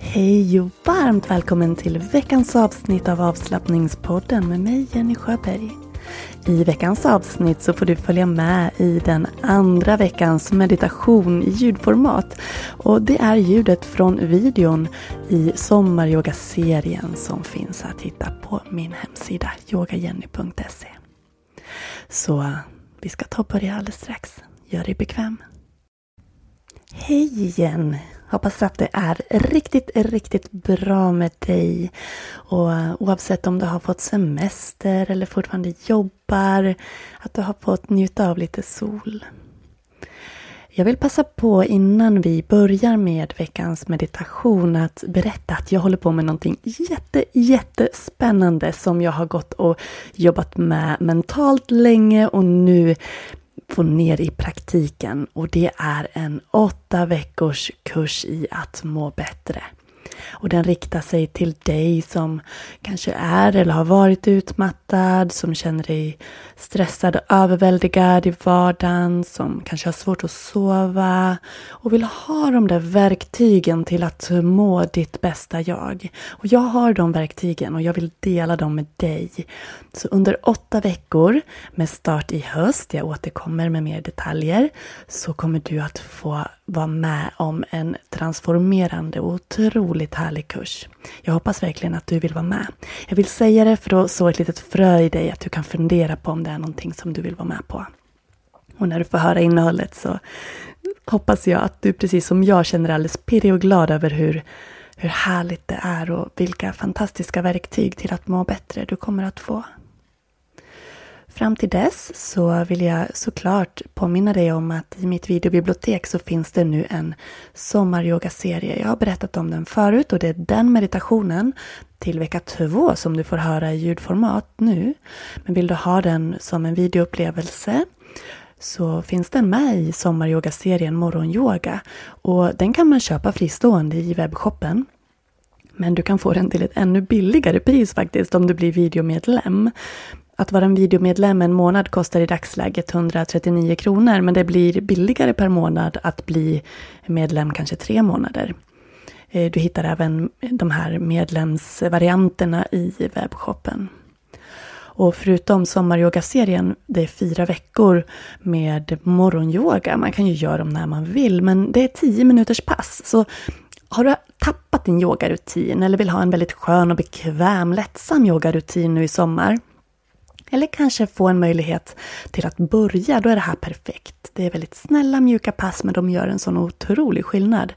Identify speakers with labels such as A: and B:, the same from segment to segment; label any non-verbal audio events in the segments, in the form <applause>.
A: Hej och varmt välkommen till veckans avsnitt av avslappningspodden med mig Jenny Sjöberg. I veckans avsnitt så får du följa med i den andra veckans meditation i ljudformat. Och det är ljudet från videon i sommaryogaserien som finns att hitta på min hemsida yogajenny.se. Så vi ska ta och börja alldeles strax. Gör dig bekväm. Hej igen! Hoppas att det är riktigt, riktigt bra med dig. Och eh, oavsett om du har fått semester eller fortfarande jobbar, att du har fått njuta av lite sol. Jag vill passa på innan vi börjar med veckans meditation att berätta att jag håller på med någonting jätte, jättespännande som jag har gått och jobbat med mentalt länge och nu få ner i praktiken och det är en åtta veckors kurs i att må bättre. Och den riktar sig till dig som kanske är eller har varit utmattad, som känner dig stressad och överväldigad i vardagen, som kanske har svårt att sova och vill ha de där verktygen till att må ditt bästa jag. Och jag har de verktygen och jag vill dela dem med dig. Så under åtta veckor med start i höst, jag återkommer med mer detaljer, så kommer du att få vara med om en transformerande och otroligt härlig kurs. Jag hoppas verkligen att du vill vara med. Jag vill säga det för att så ett litet frö i dig att du kan fundera på om det är någonting som du vill vara med på. Och när du får höra innehållet så hoppas jag att du precis som jag känner dig alldeles pirrig och glad över hur, hur härligt det är och vilka fantastiska verktyg till att må bättre du kommer att få. Fram till dess så vill jag såklart påminna dig om att i mitt videobibliotek så finns det nu en sommaryogaserie. Jag har berättat om den förut och det är den meditationen till vecka två som du får höra i ljudformat nu. Men vill du ha den som en videoupplevelse så finns den med i sommaryogaserien Morgonyoga. Och den kan man köpa fristående i webbshoppen. Men du kan få den till ett ännu billigare pris faktiskt om du blir videomedlem. Att vara en videomedlem en månad kostar i dagsläget 139 kronor men det blir billigare per månad att bli medlem kanske tre månader. Eh, du hittar även de här medlemsvarianterna i webbshoppen. Och förutom sommaryogaserien, det är fyra veckor med morgonyoga. Man kan ju göra dem när man vill, men det är tio minuters pass. Så har du tappat din yogarutin eller vill ha en väldigt skön och bekväm, lättsam yogarutin nu i sommar, eller kanske få en möjlighet till att börja, då är det här perfekt. Det är väldigt snälla, mjuka pass, men de gör en sån otrolig skillnad.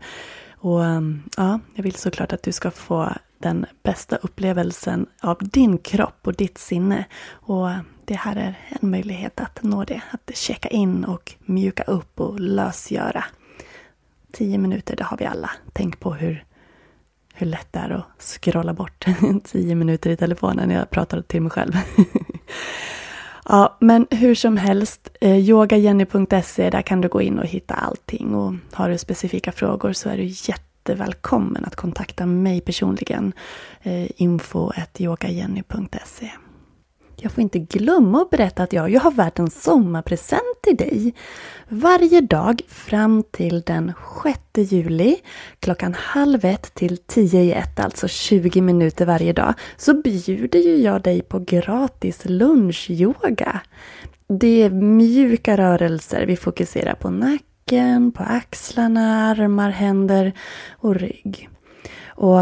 A: Och ehm, ja, jag vill såklart att du ska få den bästa upplevelsen av din kropp och ditt sinne. Och det här är en möjlighet att nå det. Att checka in och mjuka upp och lösgöra. Tio minuter, det har vi alla. Tänk på hur hur lätt det är att scrolla bort <laughs> tio minuter i telefonen när jag pratar till mig själv. <laughs> ja, men hur som helst, eh, yogajenny.se, där kan du gå in och hitta allting. Och har du specifika frågor så är du jättevälkommen att kontakta mig personligen. Eh, info.yogajenny.se Jag får inte glömma att berätta att jag, jag har världens sommarpresent till dig. Varje dag fram till den 6 juli klockan halv ett till tio i ett, alltså 20 minuter varje dag, så bjuder ju jag dig på gratis lunchyoga. Det är mjuka rörelser. Vi fokuserar på nacken, på axlarna, armar, händer och rygg. Och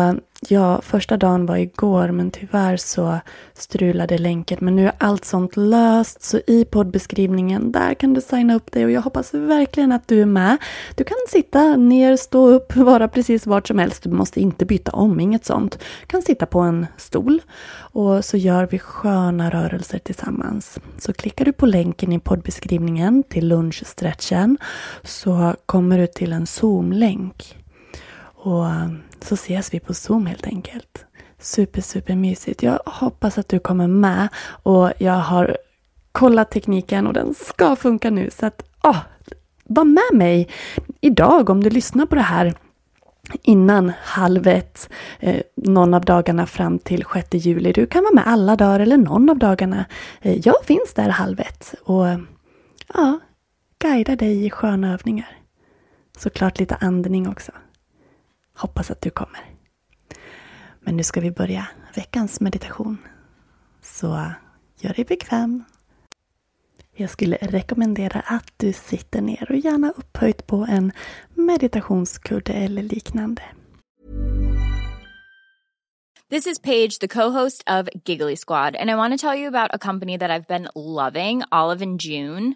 A: ja, första dagen var igår men tyvärr så strulade länken. Men nu är allt sånt löst så i poddbeskrivningen där kan du signa upp dig och jag hoppas verkligen att du är med. Du kan sitta ner, stå upp, <laughs> vara precis vart som helst. Du måste inte byta om, inget sånt. Du kan sitta på en stol och så gör vi sköna rörelser tillsammans. Så klickar du på länken i poddbeskrivningen till lunchstretchen så kommer du till en Zoom-länk. Och eh, så ses vi på Zoom helt enkelt. Super, super mysigt. Jag hoppas att du kommer med och jag har kollat tekniken och den ska funka nu. Så att, åh, var med mig idag om du lyssnar på det här innan halv ett, eh, någon av dagarna fram till 6 juli. Du kan vara med alla dagar eller någon av dagarna. Eh, jag finns där halv ett och ja, guida dig i sköna övningar. Såklart lite andning också. Hoppas att du kommer. Men nu ska vi börja veckans meditation. Så gör dig bekväm. Jag skulle rekommendera att du sitter ner och gärna upphöjt på en meditationskudde eller liknande.
B: This is Paige, the co-host of Giggly Squad, and I want to tell you about a company that I've been loving, Olive and June.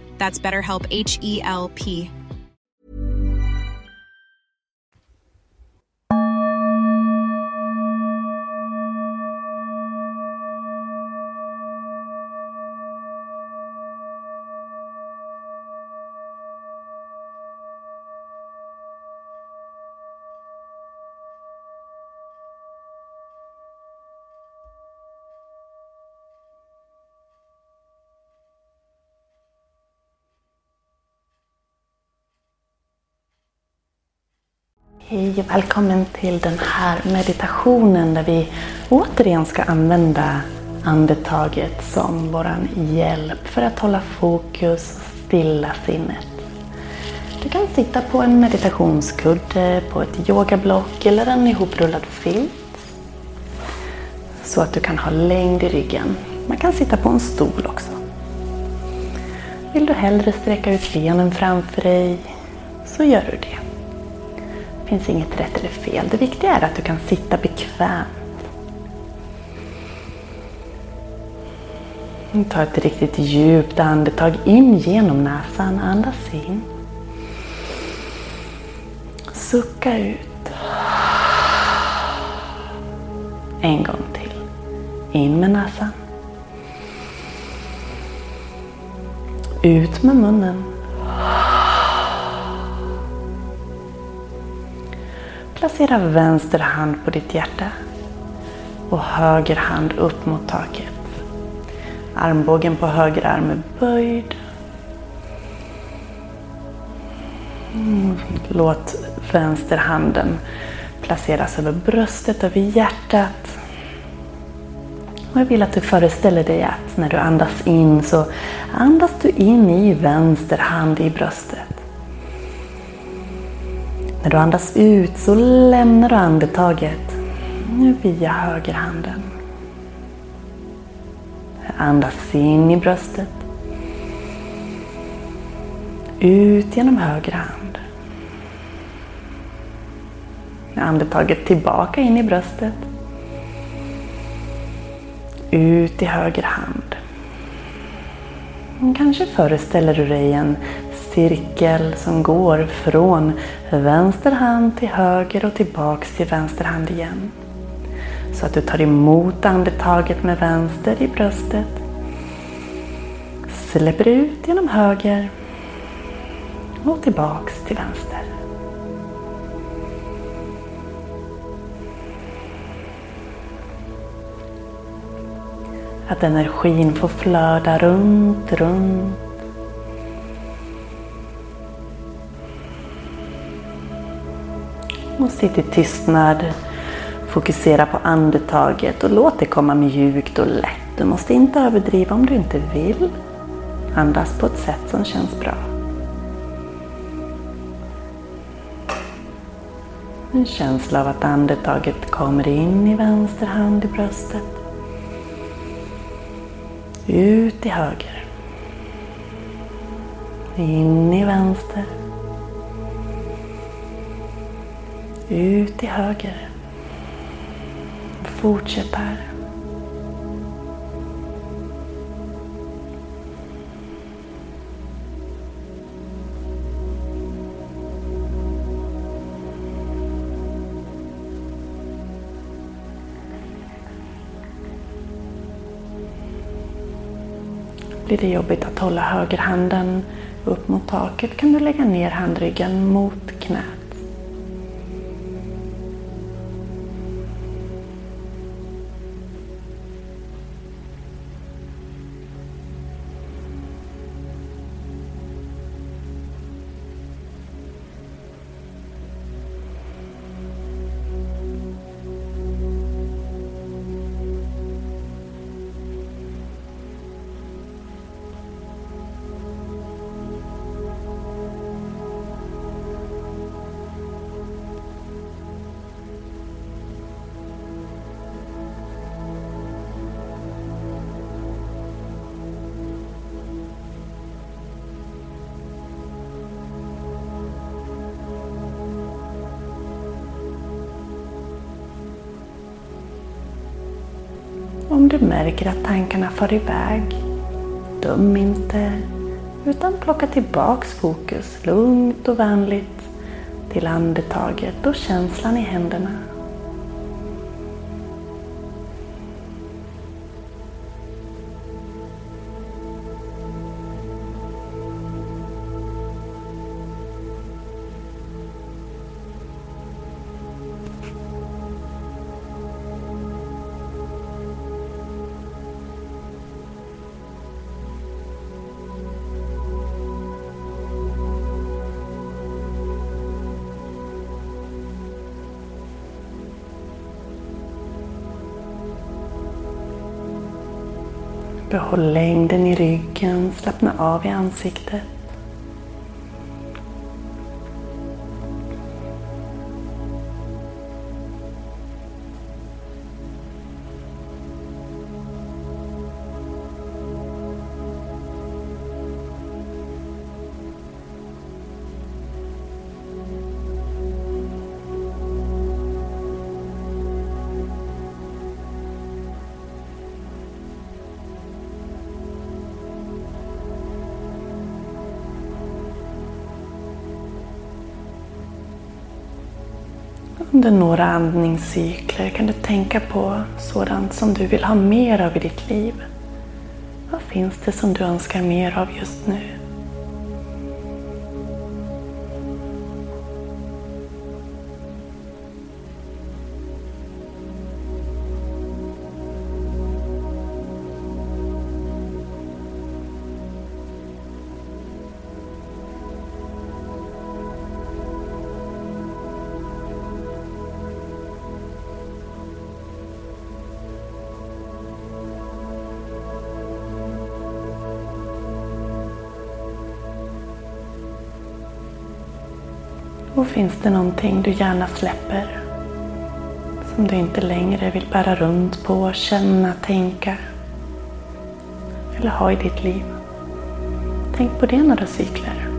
C: That's BetterHelp H E L P.
A: Hej och välkommen till den här meditationen där vi återigen ska använda andetaget som våran hjälp för att hålla fokus och stilla sinnet. Du kan sitta på en meditationskudde, på ett yogablock eller en ihoprullad filt. Så att du kan ha längd i ryggen. Man kan sitta på en stol också. Vill du hellre sträcka ut benen framför dig så gör du det. Det finns inget rätt eller fel. Det viktiga är att du kan sitta bekvämt. Ta ett riktigt djupt andetag in genom näsan. Andas in. Sucka ut. En gång till. In med näsan. Ut med munnen. Placera vänster hand på ditt hjärta och höger hand upp mot taket. Armbågen på höger arm är böjd. Mm, låt vänsterhanden placeras över bröstet, över hjärtat. Och jag vill att du föreställer dig att när du andas in så andas du in i vänster hand i bröstet. När du andas ut så lämnar du andetaget via högerhanden. Andas in i bröstet. Ut genom höger hand. Andetaget tillbaka in i bröstet. Ut i höger hand. Kanske föreställer du dig en cirkel som går från vänster hand till höger och tillbaks till vänster hand igen. Så att du tar emot andetaget med vänster i bröstet. Släpper ut genom höger och tillbaks till vänster. Att energin får flöda runt, runt. Och sitt i tystnad. Fokusera på andetaget och låt det komma mjukt och lätt. Du måste inte överdriva om du inte vill. Andas på ett sätt som känns bra. En känsla av att andetaget kommer in i vänster hand i bröstet. Ut i höger. In i vänster. Ut till höger. Fortsätt här. Blir det jobbigt att hålla högerhanden upp mot taket kan du lägga ner handryggen mot knät. Du märker att tankarna far iväg, döm inte utan plocka tillbaks fokus lugnt och vänligt till andetaget och känslan i händerna. Behåll längden i ryggen, slappna av i ansiktet. Under några andningscykler kan du tänka på sådant som du vill ha mer av i ditt liv. Vad finns det som du önskar mer av just nu? Och finns det någonting du gärna släpper? Som du inte längre vill bära runt på, känna, tänka eller ha i ditt liv? Tänk på det några cykler.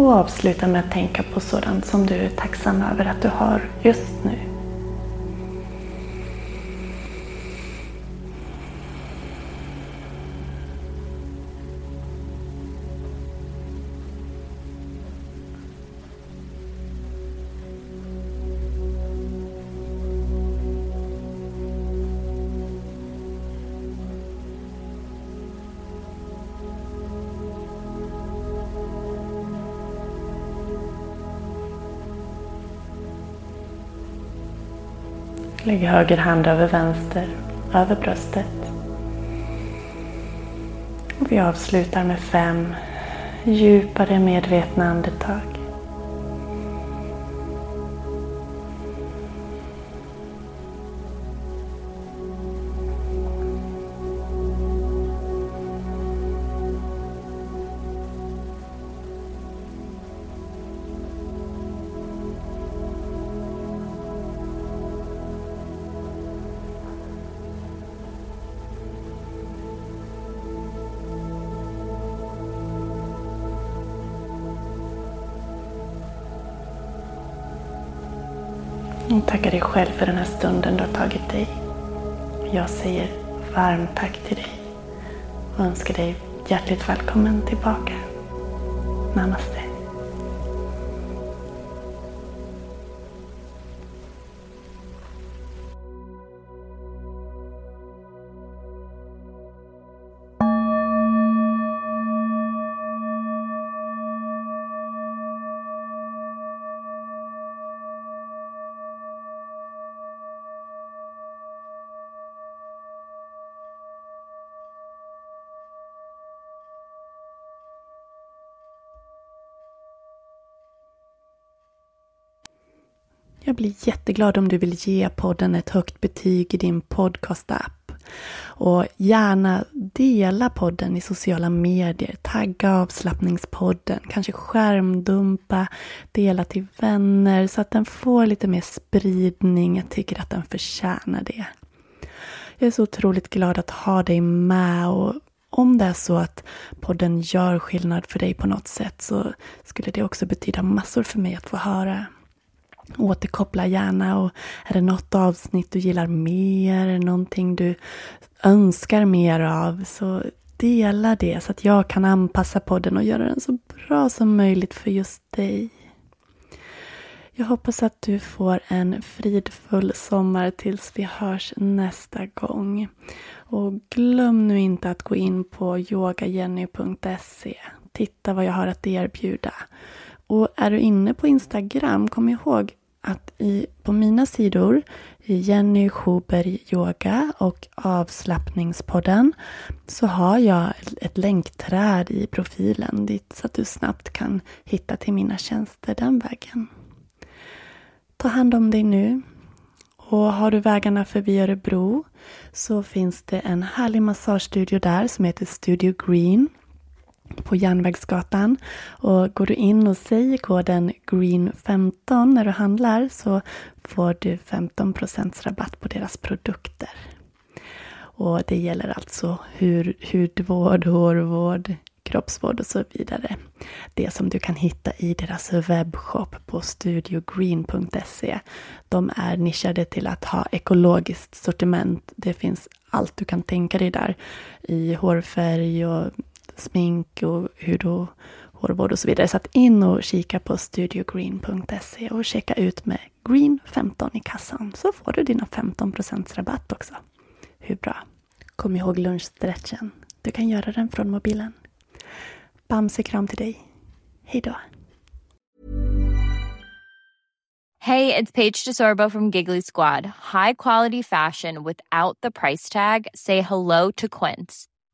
A: Och avsluta med att tänka på sådant som du är tacksam över att du har just nu. Lägg höger hand över vänster, över bröstet. Och vi avslutar med fem djupare medvetna andetag. Och tacka dig själv för den här stunden du har tagit dig. Jag säger varmt tack till dig och önskar dig hjärtligt välkommen tillbaka. Namaste. Jag blir jätteglad om du vill ge podden ett högt betyg i din podcast-app. Och gärna dela podden i sociala medier. Tagga avslappningspodden. Kanske skärmdumpa. Dela till vänner så att den får lite mer spridning. Jag tycker att den förtjänar det. Jag är så otroligt glad att ha dig med och om det är så att podden gör skillnad för dig på något sätt så skulle det också betyda massor för mig att få höra. Återkoppla gärna och är det något avsnitt du gillar mer, någonting du önskar mer av så dela det så att jag kan anpassa podden och göra den så bra som möjligt för just dig. Jag hoppas att du får en fridfull sommar tills vi hörs nästa gång. Och glöm nu inte att gå in på yogajenny.se. Titta vad jag har att erbjuda. Och är du inne på Instagram, kom ihåg att i, på mina sidor, Jenny Schuberg Yoga och Avslappningspodden, så har jag ett länkträd i profilen dit så att du snabbt kan hitta till mina tjänster den vägen. Ta hand om dig nu. Och har du vägarna förbi Örebro så finns det en härlig massagestudio där som heter Studio Green på Järnvägsgatan. Och går du in och säger koden GREEN15 när du handlar så får du 15% rabatt på deras produkter. Och det gäller alltså hur, hudvård, hårvård, kroppsvård och så vidare. Det som du kan hitta i deras webbshop på studiogreen.se. De är nischade till att ha ekologiskt sortiment. Det finns allt du kan tänka dig där i hårfärg och smink och hud och hårvård och så vidare. Så att in och kika på studiogreen.se och checka ut med Green15 i kassan så får du dina 15 rabatt också. Hur bra? Kom ihåg lunchstretchen. Du kan göra den från mobilen. Bamsekram till dig. Hej då!
B: Hey, it's Paige DeSorbo from Giggly Squad. High quality fashion without the price tag. Say hello to Quince.